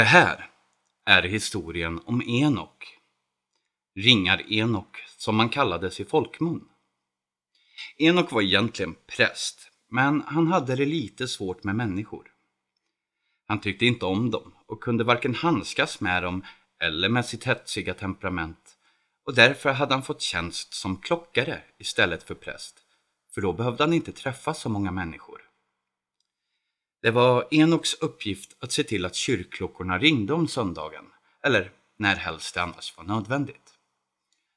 Det här är historien om Enok. Ringar-Enok, som han kallades i folkmun. Enok var egentligen präst, men han hade det lite svårt med människor. Han tyckte inte om dem och kunde varken handskas med dem eller med sitt hetsiga temperament och därför hade han fått tjänst som klockare istället för präst, för då behövde han inte träffa så många människor. Det var Enoks uppgift att se till att kyrkklockorna ringde om söndagen, eller när helst det annars var nödvändigt.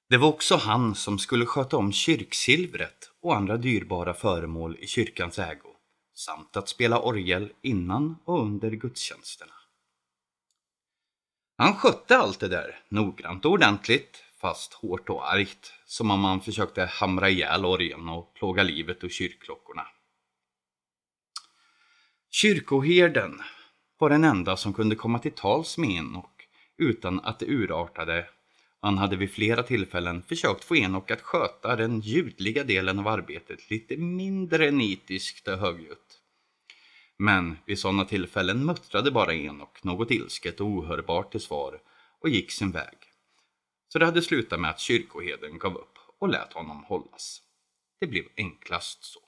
Det var också han som skulle sköta om kyrksilvret och andra dyrbara föremål i kyrkans ägo, samt att spela orgel innan och under gudstjänsterna. Han skötte allt det där noggrant och ordentligt, fast hårt och argt, som om han försökte hamra ihjäl orgeln och plåga livet ur kyrkklockorna. Kyrkoherden var den enda som kunde komma till tals med Enok utan att det urartade. Han hade vid flera tillfällen försökt få Enok att sköta den ljudliga delen av arbetet lite mindre nitiskt och högljutt. Men vid sådana tillfällen muttrade bara Enok något ilsket och ohörbart till svar och gick sin väg. Så det hade slutat med att kyrkoheden gav upp och lät honom hållas. Det blev enklast så.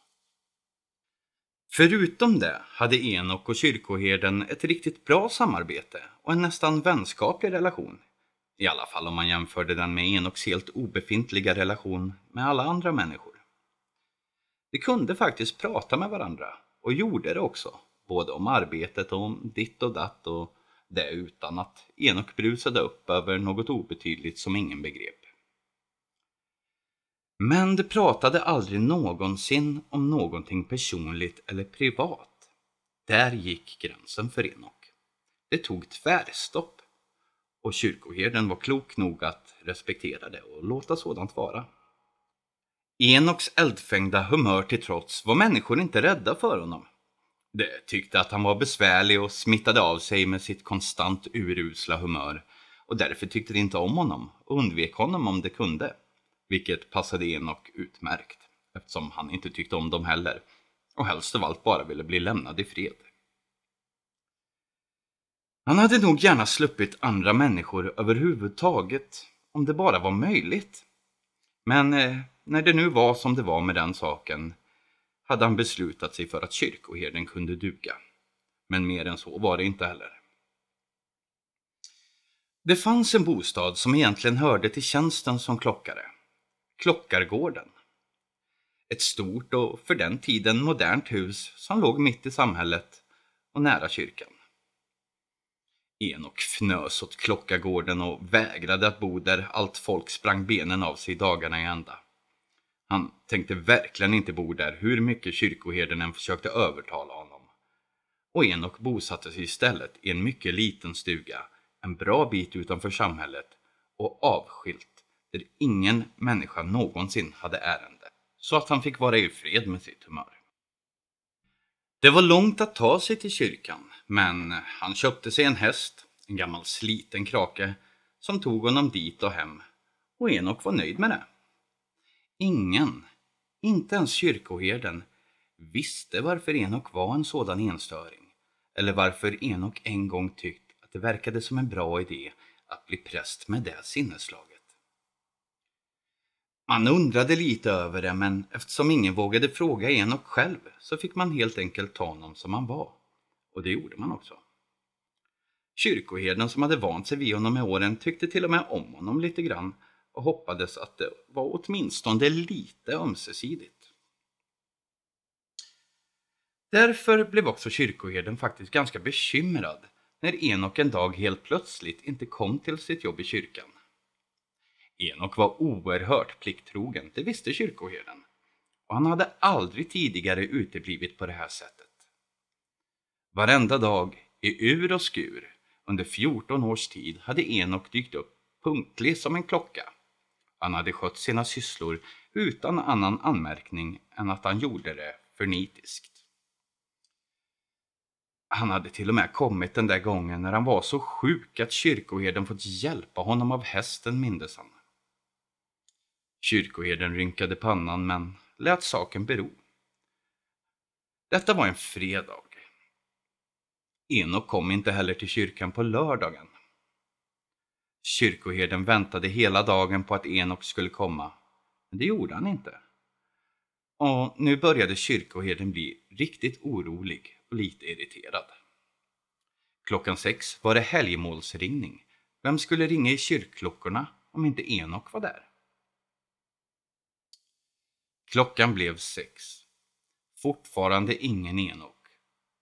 Förutom det hade Enok och kyrkoherden ett riktigt bra samarbete och en nästan vänskaplig relation. I alla fall om man jämförde den med Enoks helt obefintliga relation med alla andra människor. De kunde faktiskt prata med varandra och gjorde det också, både om arbetet och om ditt och datt och det utan att Enok brusade upp över något obetydligt som ingen begrep. Men de pratade aldrig någonsin om någonting personligt eller privat. Där gick gränsen för Enok. Det tog tvärstopp och kyrkoherden var klok nog att respektera det och låta sådant vara. Enoks eldfängda humör till trots var människor inte rädda för honom. De tyckte att han var besvärlig och smittade av sig med sitt konstant urusla humör och därför tyckte de inte om honom och undvek honom om de kunde. Vilket passade Enok utmärkt eftersom han inte tyckte om dem heller och helst av allt bara ville bli lämnad i fred. Han hade nog gärna sluppit andra människor överhuvudtaget om det bara var möjligt. Men eh, när det nu var som det var med den saken hade han beslutat sig för att kyrkoherden kunde duga. Men mer än så var det inte heller. Det fanns en bostad som egentligen hörde till tjänsten som klockare. Klockargården. Ett stort och för den tiden modernt hus som låg mitt i samhället och nära kyrkan. Enok fnös åt Klockargården och vägrade att bo där allt folk sprang benen av sig dagarna i ända. Han tänkte verkligen inte bo där hur mycket kyrkoherden än försökte övertala honom. Och Enok bosatte sig istället i en mycket liten stuga en bra bit utanför samhället och avskilt där ingen människa någonsin hade ärende, så att han fick vara i fred med sitt humör. Det var långt att ta sig till kyrkan, men han köpte sig en häst, en gammal sliten krake, som tog honom dit och hem, och Enok var nöjd med det. Ingen, inte ens kyrkoherden, visste varför Enok var en sådan enstöring, eller varför Enok en gång tyckt att det verkade som en bra idé att bli präst med det sinneslaget. Man undrade lite över det men eftersom ingen vågade fråga Enok själv så fick man helt enkelt ta honom som han var. Och det gjorde man också. Kyrkoherden som hade vant sig vid honom med åren tyckte till och med om honom lite grann och hoppades att det var åtminstone lite ömsesidigt. Därför blev också kyrkoherden faktiskt ganska bekymrad när Enok en dag helt plötsligt inte kom till sitt jobb i kyrkan. Enok var oerhört plikttrogen, det visste kyrkoherden. Och han hade aldrig tidigare uteblivit på det här sättet. Varenda dag, i ur och skur, under 14 års tid hade Enok dykt upp punktlig som en klocka. Han hade skött sina sysslor utan annan anmärkning än att han gjorde det för nitiskt. Han hade till och med kommit den där gången när han var så sjuk att kyrkoherden fått hjälpa honom av hästen mindes han. Kyrkoherden rynkade pannan men lät saken bero. Detta var en fredag. Enok kom inte heller till kyrkan på lördagen. Kyrkoherden väntade hela dagen på att Enok skulle komma, men det gjorde han inte. Och nu började kyrkoherden bli riktigt orolig och lite irriterad. Klockan sex var det helgmålsringning. Vem skulle ringa i kyrkklockorna om inte Enok var där? Klockan blev sex. Fortfarande ingen Enok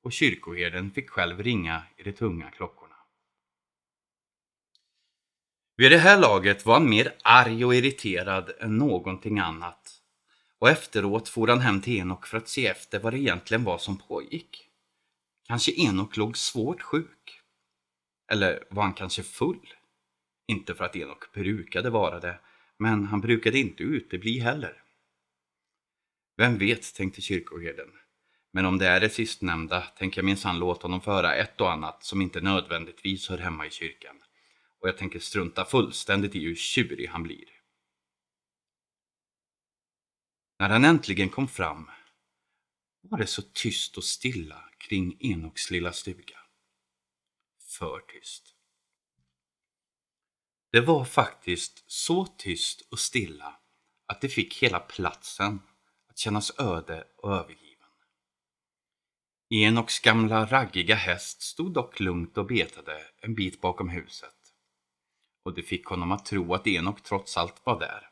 och kyrkoherden fick själv ringa i de tunga klockorna. Vid det här laget var han mer arg och irriterad än någonting annat och efteråt for han hem till Enok för att se efter vad det egentligen var som pågick. Kanske Enok låg svårt sjuk. Eller var han kanske full? Inte för att Enok brukade vara det, men han brukade inte utebli heller. Vem vet, tänkte kyrkoherden. Men om det är det sistnämnda tänker jag minsann låta honom föra ett och annat som inte nödvändigtvis hör hemma i kyrkan. Och jag tänker strunta fullständigt i hur tjurig han blir. När han äntligen kom fram var det så tyst och stilla kring Enoks lilla stuga. För tyst. Det var faktiskt så tyst och stilla att det fick hela platsen att kännas öde och övergiven. Enoks gamla raggiga häst stod dock lugnt och betade en bit bakom huset. Och det fick honom att tro att Enok trots allt var där.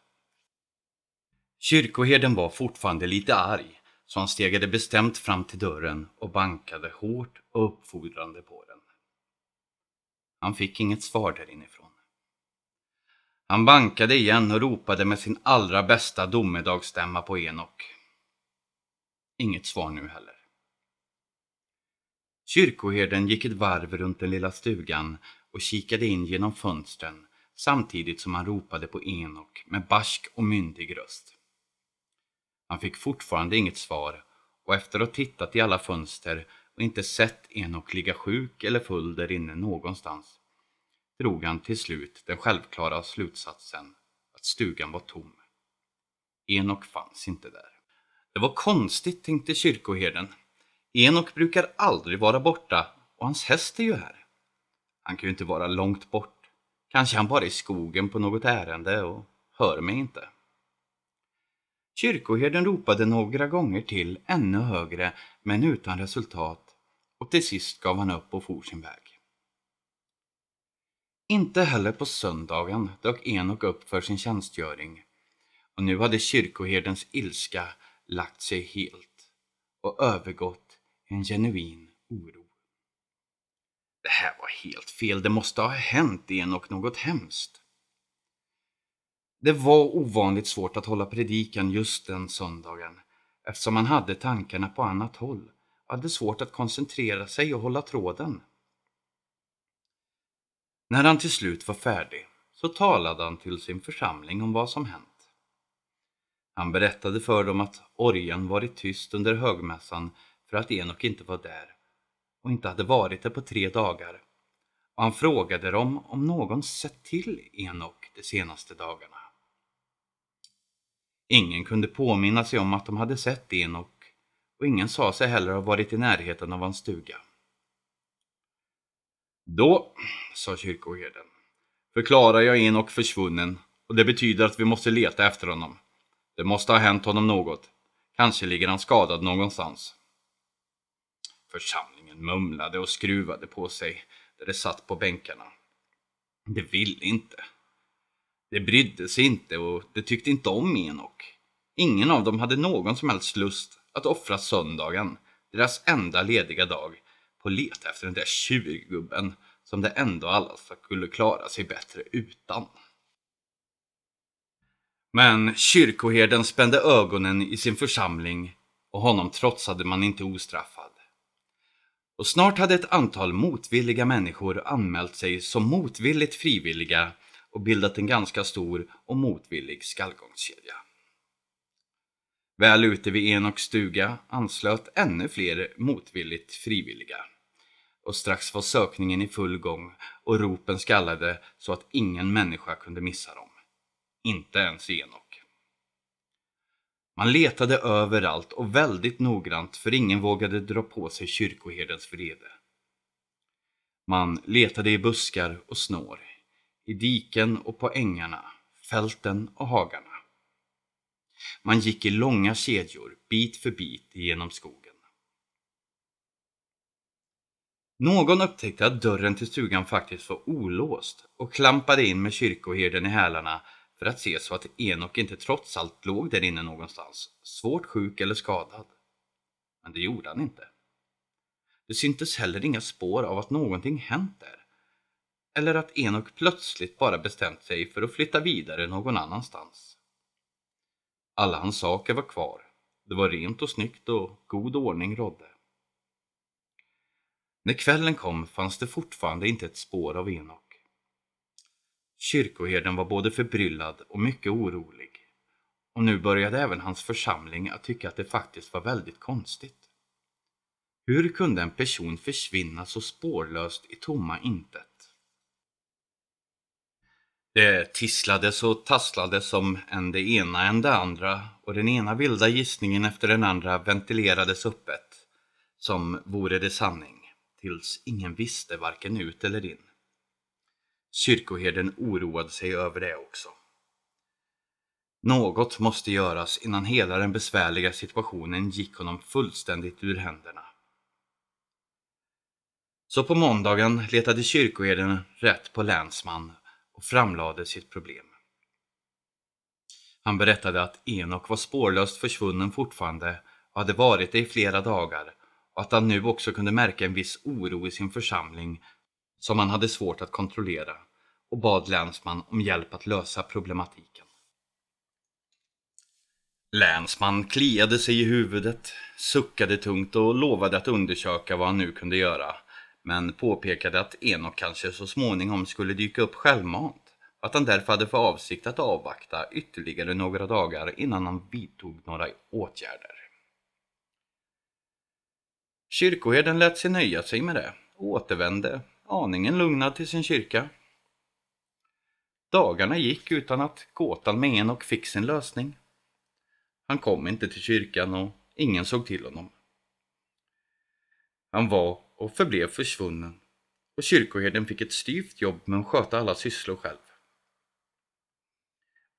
Kyrkoherden var fortfarande lite arg, så han stegade bestämt fram till dörren och bankade hårt och uppfordrande på den. Han fick inget svar där inifrån. Han bankade igen och ropade med sin allra bästa domedagsstämma på Enok. Inget svar nu heller. Kyrkoherden gick ett varv runt den lilla stugan och kikade in genom fönstren samtidigt som han ropade på Enok med barsk och myndig röst. Han fick fortfarande inget svar och efter att ha tittat i alla fönster och inte sett Enok ligga sjuk eller full där inne någonstans drog han till slut den självklara slutsatsen att stugan var tom. Enok fanns inte där. Det var konstigt, tänkte kyrkoherden. Enok brukar aldrig vara borta och hans häst är ju här. Han kan ju inte vara långt bort. Kanske han bara är i skogen på något ärende och hör mig inte. Kyrkoherden ropade några gånger till ännu högre men utan resultat och till sist gav han upp och for sin väg. Inte heller på söndagen dök Enok upp för sin tjänstgöring och nu hade kyrkoherdens ilska lagt sig helt och övergått i en genuin oro. Det här var helt fel, det måste ha hänt Enok något hemskt. Det var ovanligt svårt att hålla predikan just den söndagen eftersom han hade tankarna på annat håll och hade svårt att koncentrera sig och hålla tråden. När han till slut var färdig så talade han till sin församling om vad som hänt. Han berättade för dem att orgen varit tyst under högmässan för att Enok inte var där och inte hade varit det på tre dagar. Och han frågade dem om någon sett till Enok de senaste dagarna. Ingen kunde påminna sig om att de hade sett Enok och ingen sa sig heller ha varit i närheten av hans stuga. Då, sa kyrkoherden, förklarar jag Enok försvunnen och det betyder att vi måste leta efter honom. Det måste ha hänt honom något. Kanske ligger han skadad någonstans. Församlingen mumlade och skruvade på sig där de satt på bänkarna. Det ville inte. Det brydde sig inte och det tyckte inte om Enok. Ingen av dem hade någon som helst lust att offra söndagen, deras enda lediga dag, på att leta efter den där tjurgubben som det ändå alla skulle klara sig bättre utan. Men kyrkoherden spände ögonen i sin församling och honom trotsade man inte ostraffad. Och snart hade ett antal motvilliga människor anmält sig som motvilligt frivilliga och bildat en ganska stor och motvillig skallgångskedja. Väl ute vid Enoks stuga anslöt ännu fler motvilligt frivilliga. Och strax var sökningen i full gång och ropen skallade så att ingen människa kunde missa dem. Inte ens Enok. Man letade överallt och väldigt noggrant för ingen vågade dra på sig kyrkoherdens vrede. Man letade i buskar och snår, i diken och på ängarna, fälten och hagarna. Man gick i långa kedjor, bit för bit, genom skogen. Någon upptäckte att dörren till stugan faktiskt var olåst och klampade in med kyrkoherden i hälarna för att se så att Enok inte trots allt låg där inne någonstans, svårt sjuk eller skadad. Men det gjorde han inte. Det syntes heller inga spår av att någonting hänt där. Eller att Enok plötsligt bara bestämt sig för att flytta vidare någon annanstans. Alla hans saker var kvar. Det var rent och snyggt och god ordning rådde. När kvällen kom fanns det fortfarande inte ett spår av Enok. Kyrkoherden var både förbryllad och mycket orolig. Och nu började även hans församling att tycka att det faktiskt var väldigt konstigt. Hur kunde en person försvinna så spårlöst i tomma intet? Det tisslades och tasslades som än det ena än det andra och den ena vilda gissningen efter den andra ventilerades öppet, som vore det sanning, tills ingen visste varken ut eller in. Kyrkoherden oroade sig över det också. Något måste göras innan hela den besvärliga situationen gick honom fullständigt ur händerna. Så på måndagen letade kyrkoherden rätt på länsman och framlade sitt problem. Han berättade att Enok var spårlöst försvunnen fortfarande och hade varit det i flera dagar och att han nu också kunde märka en viss oro i sin församling som han hade svårt att kontrollera och bad länsman om hjälp att lösa problematiken. Länsman kliade sig i huvudet, suckade tungt och lovade att undersöka vad han nu kunde göra men påpekade att Enok kanske så småningom skulle dyka upp självmant och att han därför hade för avsikt att avvakta ytterligare några dagar innan han vidtog några åtgärder. Kyrkoherden lät sig nöja sig med det och återvände, aningen lugnad till sin kyrka. Dagarna gick utan att gåtan med Enok fick sin lösning. Han kom inte till kyrkan och ingen såg till honom. Han var och förblev försvunnen och kyrkoherden fick ett styvt jobb med att sköta alla sysslor själv.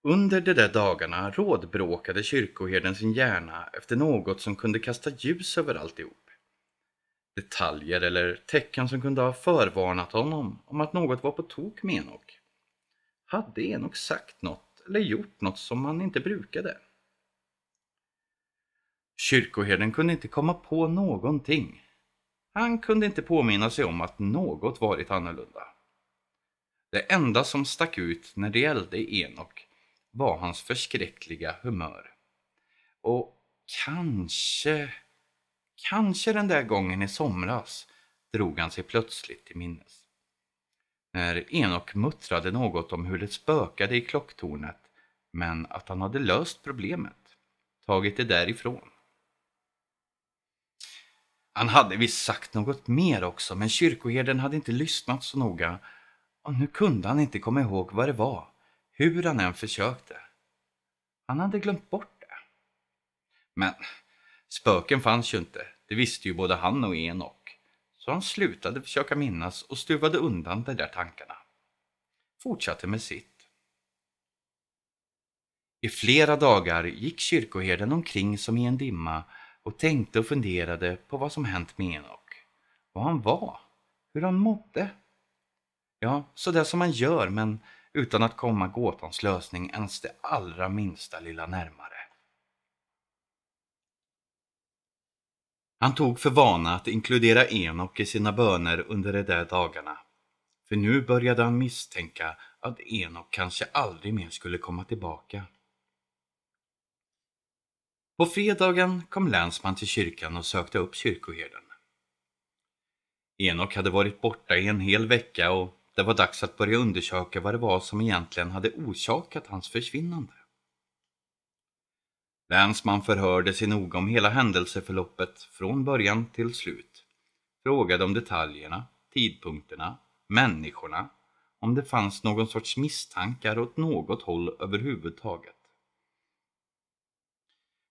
Under de där dagarna rådbråkade kyrkoherden sin hjärna efter något som kunde kasta ljus över alltihop. Detaljer eller tecken som kunde ha förvarnat honom om att något var på tok med Enok. Hade Enok sagt något eller gjort något som han inte brukade? Kyrkoherden kunde inte komma på någonting. Han kunde inte påminna sig om att något varit annorlunda. Det enda som stack ut när det gällde Enok var hans förskräckliga humör. Och kanske, kanske den där gången i somras drog han sig plötsligt till minnes. När Enok muttrade något om hur det spökade i klocktornet men att han hade löst problemet, tagit det därifrån. Han hade visst sagt något mer också, men kyrkoherden hade inte lyssnat så noga och nu kunde han inte komma ihåg vad det var, hur han än försökte. Han hade glömt bort det. Men spöken fanns ju inte, det visste ju både han och Enok. Så han slutade försöka minnas och stuvade undan de där tankarna. Fortsatte med sitt. I flera dagar gick kyrkoherden omkring som i en dimma och tänkte och funderade på vad som hänt med Enok. Vad han var, hur han mådde. Ja, så där som man gör men utan att komma gåtans lösning ens det allra minsta lilla närmare. Han tog för vana att inkludera Enok i sina böner under de där dagarna. För nu började han misstänka att Enok kanske aldrig mer skulle komma tillbaka. På fredagen kom länsman till kyrkan och sökte upp kyrkoherden. Enok hade varit borta i en hel vecka och det var dags att börja undersöka vad det var som egentligen hade orsakat hans försvinnande. Länsman förhörde sig noga om hela händelseförloppet från början till slut. Frågade om detaljerna, tidpunkterna, människorna, om det fanns någon sorts misstankar åt något håll överhuvudtaget.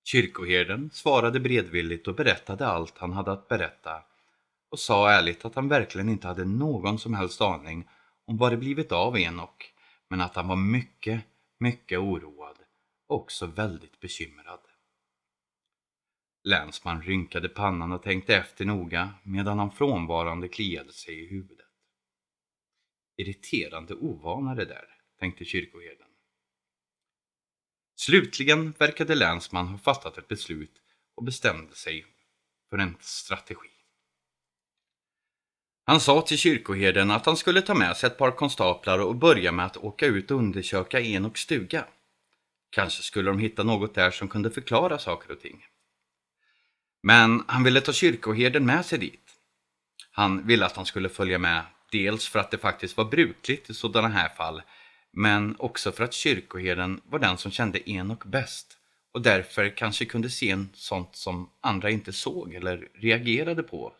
Kyrkoherden svarade beredvilligt och berättade allt han hade att berätta och sa ärligt att han verkligen inte hade någon som helst aning om vad det blivit av Enok, men att han var mycket, mycket oroad också väldigt bekymrad. Länsman rynkade pannan och tänkte efter noga medan han frånvarande kliade sig i huvudet. Irriterande ovana det där, tänkte kyrkoherden. Slutligen verkade länsman ha fattat ett beslut och bestämde sig för en strategi. Han sa till kyrkoherden att han skulle ta med sig ett par konstaplar och börja med att åka ut och undersöka Enoks stuga. Kanske skulle de hitta något där som kunde förklara saker och ting. Men han ville ta kyrkoherden med sig dit. Han ville att han skulle följa med, dels för att det faktiskt var brukligt i sådana här fall, men också för att kyrkoherden var den som kände Enok bäst och därför kanske kunde se en sånt som andra inte såg eller reagerade på,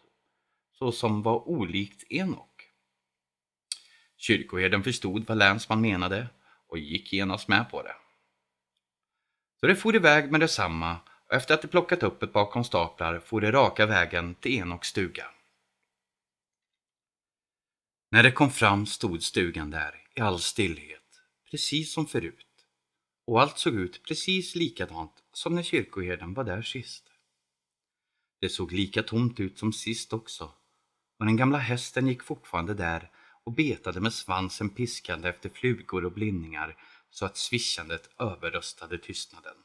så som var olikt Enok. Kyrkoherden förstod vad länsman menade och gick genast med på det. Så det for iväg med detsamma och efter att de plockat upp ett par konstaplar for de raka vägen till Enoks stuga. När de kom fram stod stugan där i all stillhet, precis som förut. Och allt såg ut precis likadant som när kyrkoherden var där sist. Det såg lika tomt ut som sist också och den gamla hästen gick fortfarande där och betade med svansen piskande efter flugor och blindningar så att svischandet överröstade tystnaden.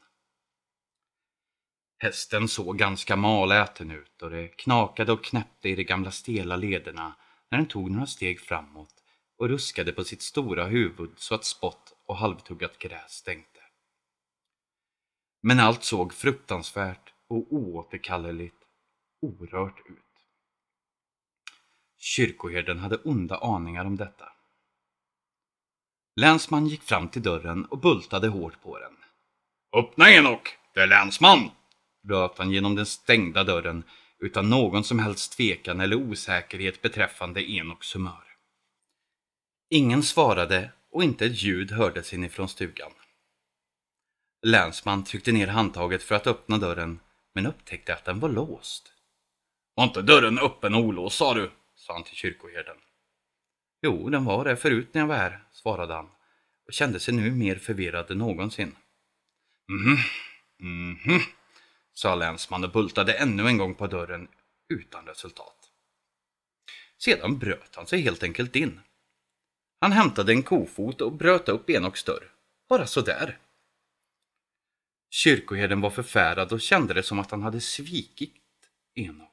Hästen såg ganska maläten ut och det knakade och knäppte i de gamla stela lederna när den tog några steg framåt och ruskade på sitt stora huvud så att spott och halvtuggat gräs stänkte. Men allt såg fruktansvärt och oåterkalleligt orört ut. Kyrkoherden hade onda aningar om detta. Länsman gick fram till dörren och bultade hårt på den. Öppna Enok! Det är länsman! röt han genom den stängda dörren utan någon som helst tvekan eller osäkerhet beträffande Enoks humör. Ingen svarade och inte ett ljud hördes inifrån stugan. Länsman tryckte ner handtaget för att öppna dörren men upptäckte att den var låst. Var inte dörren öppen och olåst sa du? sa han till kyrkoherden. Jo, den var det förut när jag var här, svarade han och kände sig nu mer förvirrad än någonsin. Mhm, mhm, sa länsman och bultade ännu en gång på dörren utan resultat. Sedan bröt han sig helt enkelt in. Han hämtade en kofot och bröt upp Enoks dörr. Bara sådär. Kyrkoherden var förfärad och kände det som att han hade svikit Enok.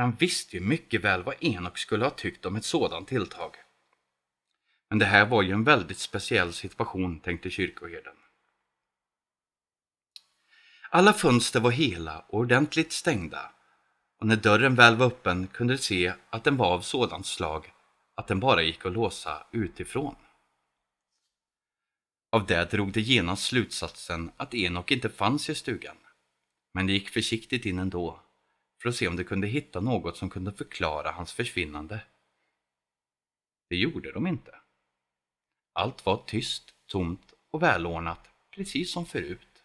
Han visste ju mycket väl vad Enok skulle ha tyckt om ett sådant tilltag. Men det här var ju en väldigt speciell situation, tänkte kyrkoherden. Alla fönster var hela och ordentligt stängda och när dörren väl var öppen kunde de se att den var av sådant slag att den bara gick att låsa utifrån. Av det drog de genast slutsatsen att Enok inte fanns i stugan. Men de gick försiktigt in ändå för att se om de kunde hitta något som kunde förklara hans försvinnande. Det gjorde de inte. Allt var tyst, tomt och välordnat, precis som förut.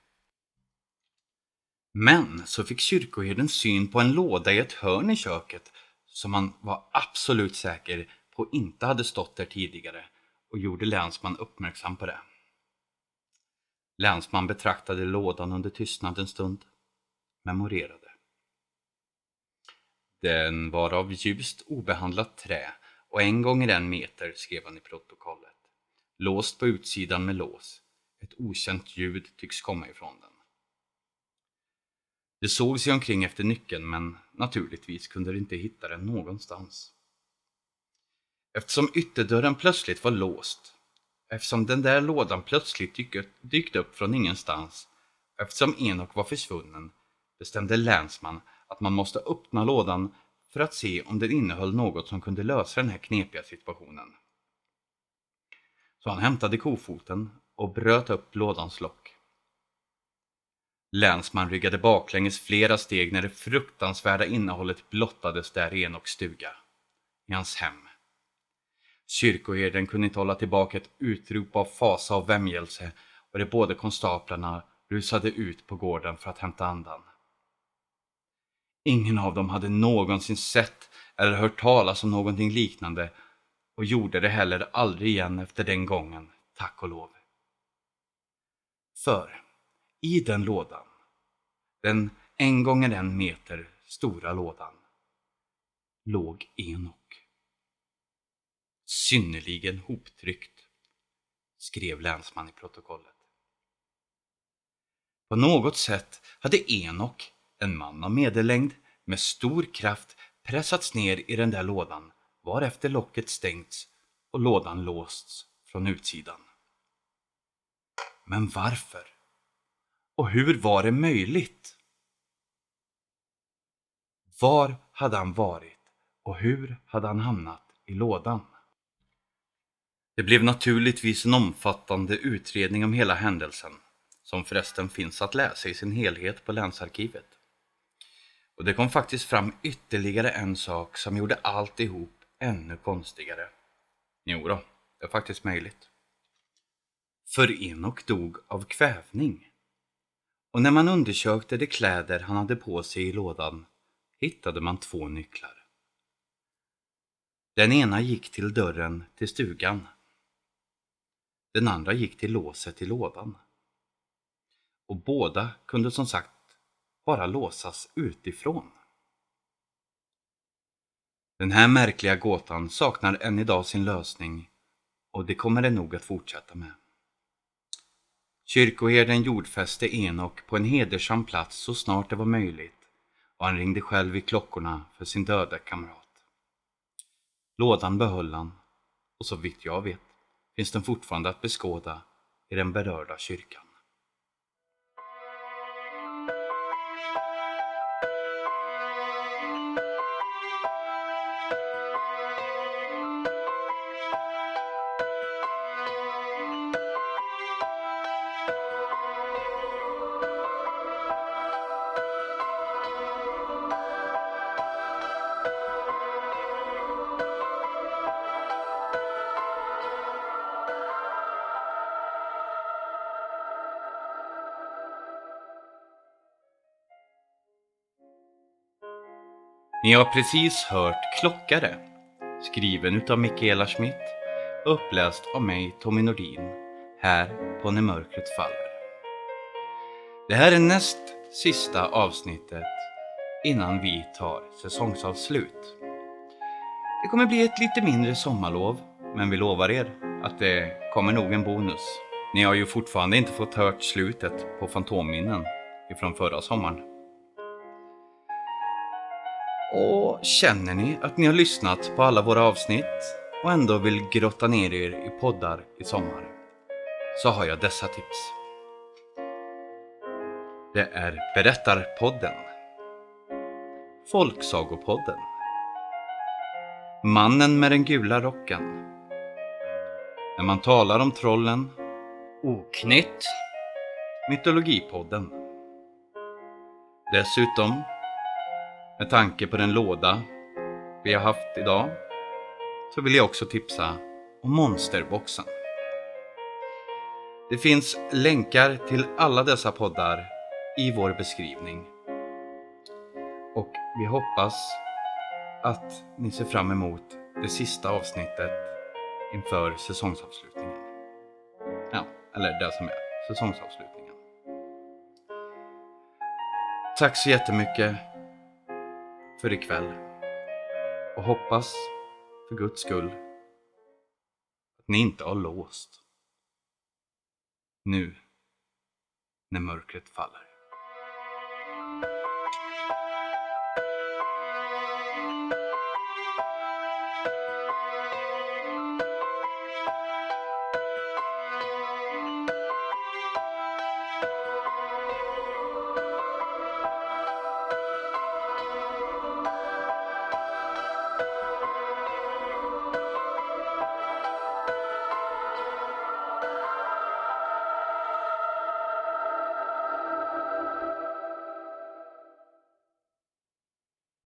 Men så fick kyrkoherden syn på en låda i ett hörn i köket som han var absolut säker på inte hade stått där tidigare och gjorde länsman uppmärksam på det. Länsman betraktade lådan under tystnad en stund, memorerade. Den var av ljust obehandlat trä och en gånger en meter, skrev han i protokollet. Låst på utsidan med lås. Ett okänt ljud tycks komma ifrån den. De såg sig omkring efter nyckeln men naturligtvis kunde de inte hitta den någonstans. Eftersom ytterdörren plötsligt var låst, eftersom den där lådan plötsligt dykt upp från ingenstans, eftersom Enok var försvunnen, bestämde länsman att man måste öppna lådan för att se om den innehöll något som kunde lösa den här knepiga situationen. Så han hämtade kofoten och bröt upp lådans lock. Länsman ryggade baklänges flera steg när det fruktansvärda innehållet blottades där i Enoks stuga, i hans hem. Kyrkoherden kunde inte hålla tillbaka ett utrop av fasa och vämjelse och de båda konstaplarna rusade ut på gården för att hämta andan. Ingen av dem hade någonsin sett eller hört talas om någonting liknande och gjorde det heller aldrig igen efter den gången, tack och lov. För i den lådan, den en gånger en meter stora lådan, låg Enok. Synnerligen hoptryckt, skrev länsman i protokollet. På något sätt hade Enok, en man av medellängd, med stor kraft pressats ner i den där lådan varefter locket stängts och lådan låsts från utsidan. Men varför? Och hur var det möjligt? Var hade han varit och hur hade han hamnat i lådan? Det blev naturligtvis en omfattande utredning om hela händelsen, som förresten finns att läsa i sin helhet på länsarkivet. Och det kom faktiskt fram ytterligare en sak som gjorde alltihop ännu konstigare. Jo då, det är faktiskt möjligt. För Enok dog av kvävning. Och när man undersökte de kläder han hade på sig i lådan hittade man två nycklar. Den ena gick till dörren till stugan. Den andra gick till låset i lådan. Och båda kunde som sagt bara låsas utifrån. Den här märkliga gåtan saknar än idag sin lösning och det kommer det nog att fortsätta med. Kyrkoherden jordfäste Enok på en hedersam plats så snart det var möjligt och han ringde själv i klockorna för sin döda kamrat. Lådan behöll han och så vitt jag vet finns den fortfarande att beskåda i den berörda kyrkan. Ni har precis hört Klockare, skriven utav Mikaela Schmidt och uppläst av mig, Tommy Nordin, här på När mörkret faller. Det här är näst sista avsnittet innan vi tar säsongsavslut. Det kommer bli ett lite mindre sommarlov, men vi lovar er att det kommer nog en bonus. Ni har ju fortfarande inte fått hört slutet på Fantomminnen ifrån förra sommaren. Och känner ni att ni har lyssnat på alla våra avsnitt och ändå vill grotta ner er i poddar i sommar så har jag dessa tips. Det är Berättarpodden. Folksagopodden. Mannen med den gula rocken. När man talar om trollen. Oknytt. Mytologipodden. Dessutom med tanke på den låda vi har haft idag så vill jag också tipsa om Monsterboxen. Det finns länkar till alla dessa poddar i vår beskrivning. Och vi hoppas att ni ser fram emot det sista avsnittet inför säsongsavslutningen. Ja, eller det som är säsongsavslutningen. Tack så jättemycket för ikväll. Och hoppas, för Guds skull, att ni inte har låst. Nu, när mörkret faller.